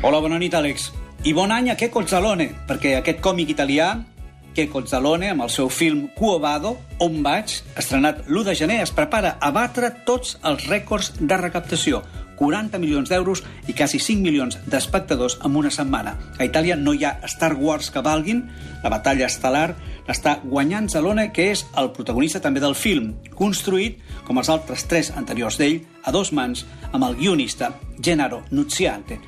Hola, bona nit, Àlex. I bon any a Che Cozzalone, perquè aquest còmic italià, Che Cozzalone, amb el seu film Cuobado, On vaig, estrenat l'1 de gener, es prepara a batre tots els rècords de recaptació. 40 milions d'euros i quasi 5 milions d'espectadors en una setmana. A Itàlia no hi ha Star Wars que valguin, la batalla estel·lar està guanyant Zalone, que és el protagonista també del film, construït, com els altres tres anteriors d'ell, a dos mans amb el guionista Gennaro Nuziante.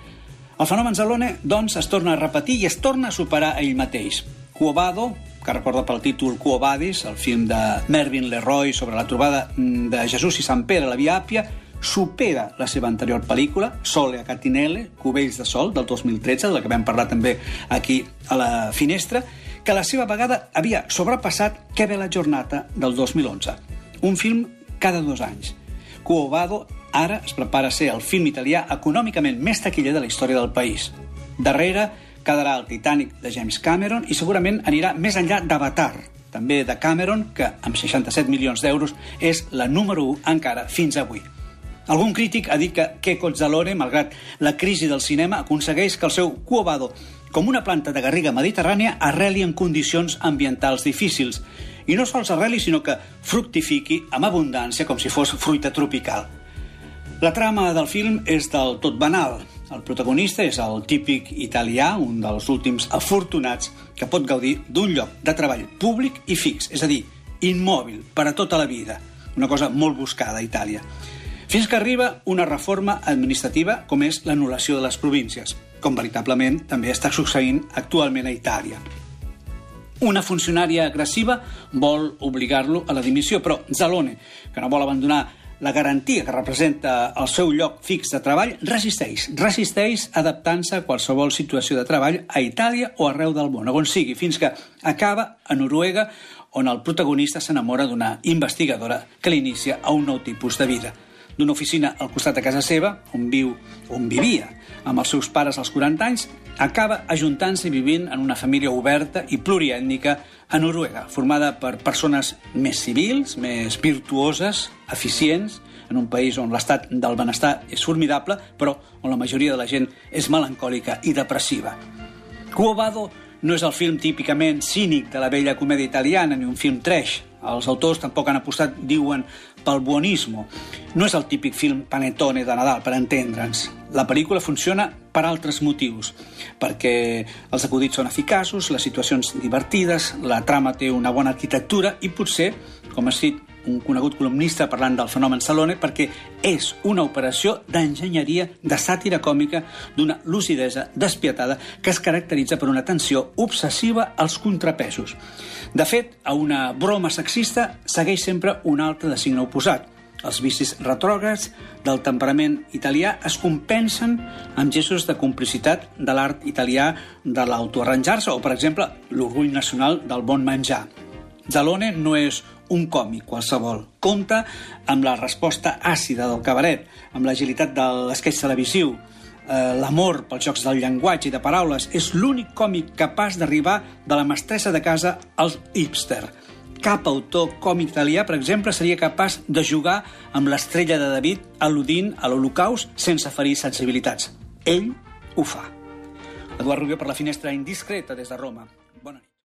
El fenomen Zalone, doncs, es torna a repetir i es torna a superar ell mateix. Cuobado, que recorda pel títol Cuobadis, el film de Mervyn Leroy sobre la trobada de Jesús i Sant Pere a la Via Àpia, supera la seva anterior pel·lícula, Sole a Catinelle, Cubells de Sol, del 2013, de la que vam parlar també aquí a la finestra, que a la seva vegada havia sobrepassat Que la jornada del 2011. Un film cada dos anys. Cuobado ara es prepara a ser el film italià econòmicament més taquiller de la història del país. Darrere quedarà el Titanic de James Cameron i segurament anirà més enllà d'Avatar, també de Cameron, que amb 67 milions d'euros és la número 1 encara fins avui. Algun crític ha dit que Que Cozzalone, malgrat la crisi del cinema, aconsegueix que el seu Cuobado, com una planta de garriga mediterrània, arreli en condicions ambientals difícils. I no sols arreli, sinó que fructifiqui amb abundància com si fos fruita tropical. La trama del film és del tot banal. El protagonista és el típic italià, un dels últims afortunats, que pot gaudir d'un lloc de treball públic i fix, és a dir, immòbil, per a tota la vida. Una cosa molt buscada a Itàlia fins que arriba una reforma administrativa com és l'anul·lació de les províncies, com veritablement també està succeint actualment a Itàlia. Una funcionària agressiva vol obligar-lo a la dimissió, però Zalone, que no vol abandonar la garantia que representa el seu lloc fix de treball, resisteix. Resisteix adaptant-se a qualsevol situació de treball a Itàlia o arreu del món, on sigui, fins que acaba a Noruega, on el protagonista s'enamora d'una investigadora que l'inicia a un nou tipus de vida d'una oficina al costat de casa seva, on viu, on vivia, amb els seus pares als 40 anys, acaba ajuntant-se i vivint en una família oberta i pluriètnica a Noruega, formada per persones més civils, més virtuoses, eficients, en un país on l'estat del benestar és formidable, però on la majoria de la gent és melancòlica i depressiva. Cuobado no és el film típicament cínic de la vella comèdia italiana ni un film trash. Els autors tampoc han apostat, diuen, pel buonismo. No és el típic film panetone de Nadal, per entendre'ns. La pel·lícula funciona per altres motius, perquè els acudits són eficaços, les situacions divertides, la trama té una bona arquitectura i potser, com ha dit un conegut columnista parlant del fenomen Salone, perquè és una operació d'enginyeria de sàtira còmica d'una lucidesa despietada que es caracteritza per una tensió obsessiva als contrapesos. De fet, a una broma sexista segueix sempre un altre de signe oposat. Els vicis retrògrads del temperament italià es compensen amb gestos de complicitat de l'art italià de l'autoarranjar-se o, per exemple, l'orgull nacional del bon menjar. Zalone no és un còmic qualsevol. Compta amb la resposta àcida del cabaret, amb l'agilitat de l'esqueix televisiu, eh, l'amor pels jocs del llenguatge i de paraules. És l'únic còmic capaç d'arribar de la mestressa de casa al hipster. Cap autor còmic italià, per exemple, seria capaç de jugar amb l'estrella de David al·ludint a l'Holocaust sense ferir sensibilitats. Ell ho fa. Eduard Rubio per la finestra indiscreta des de Roma.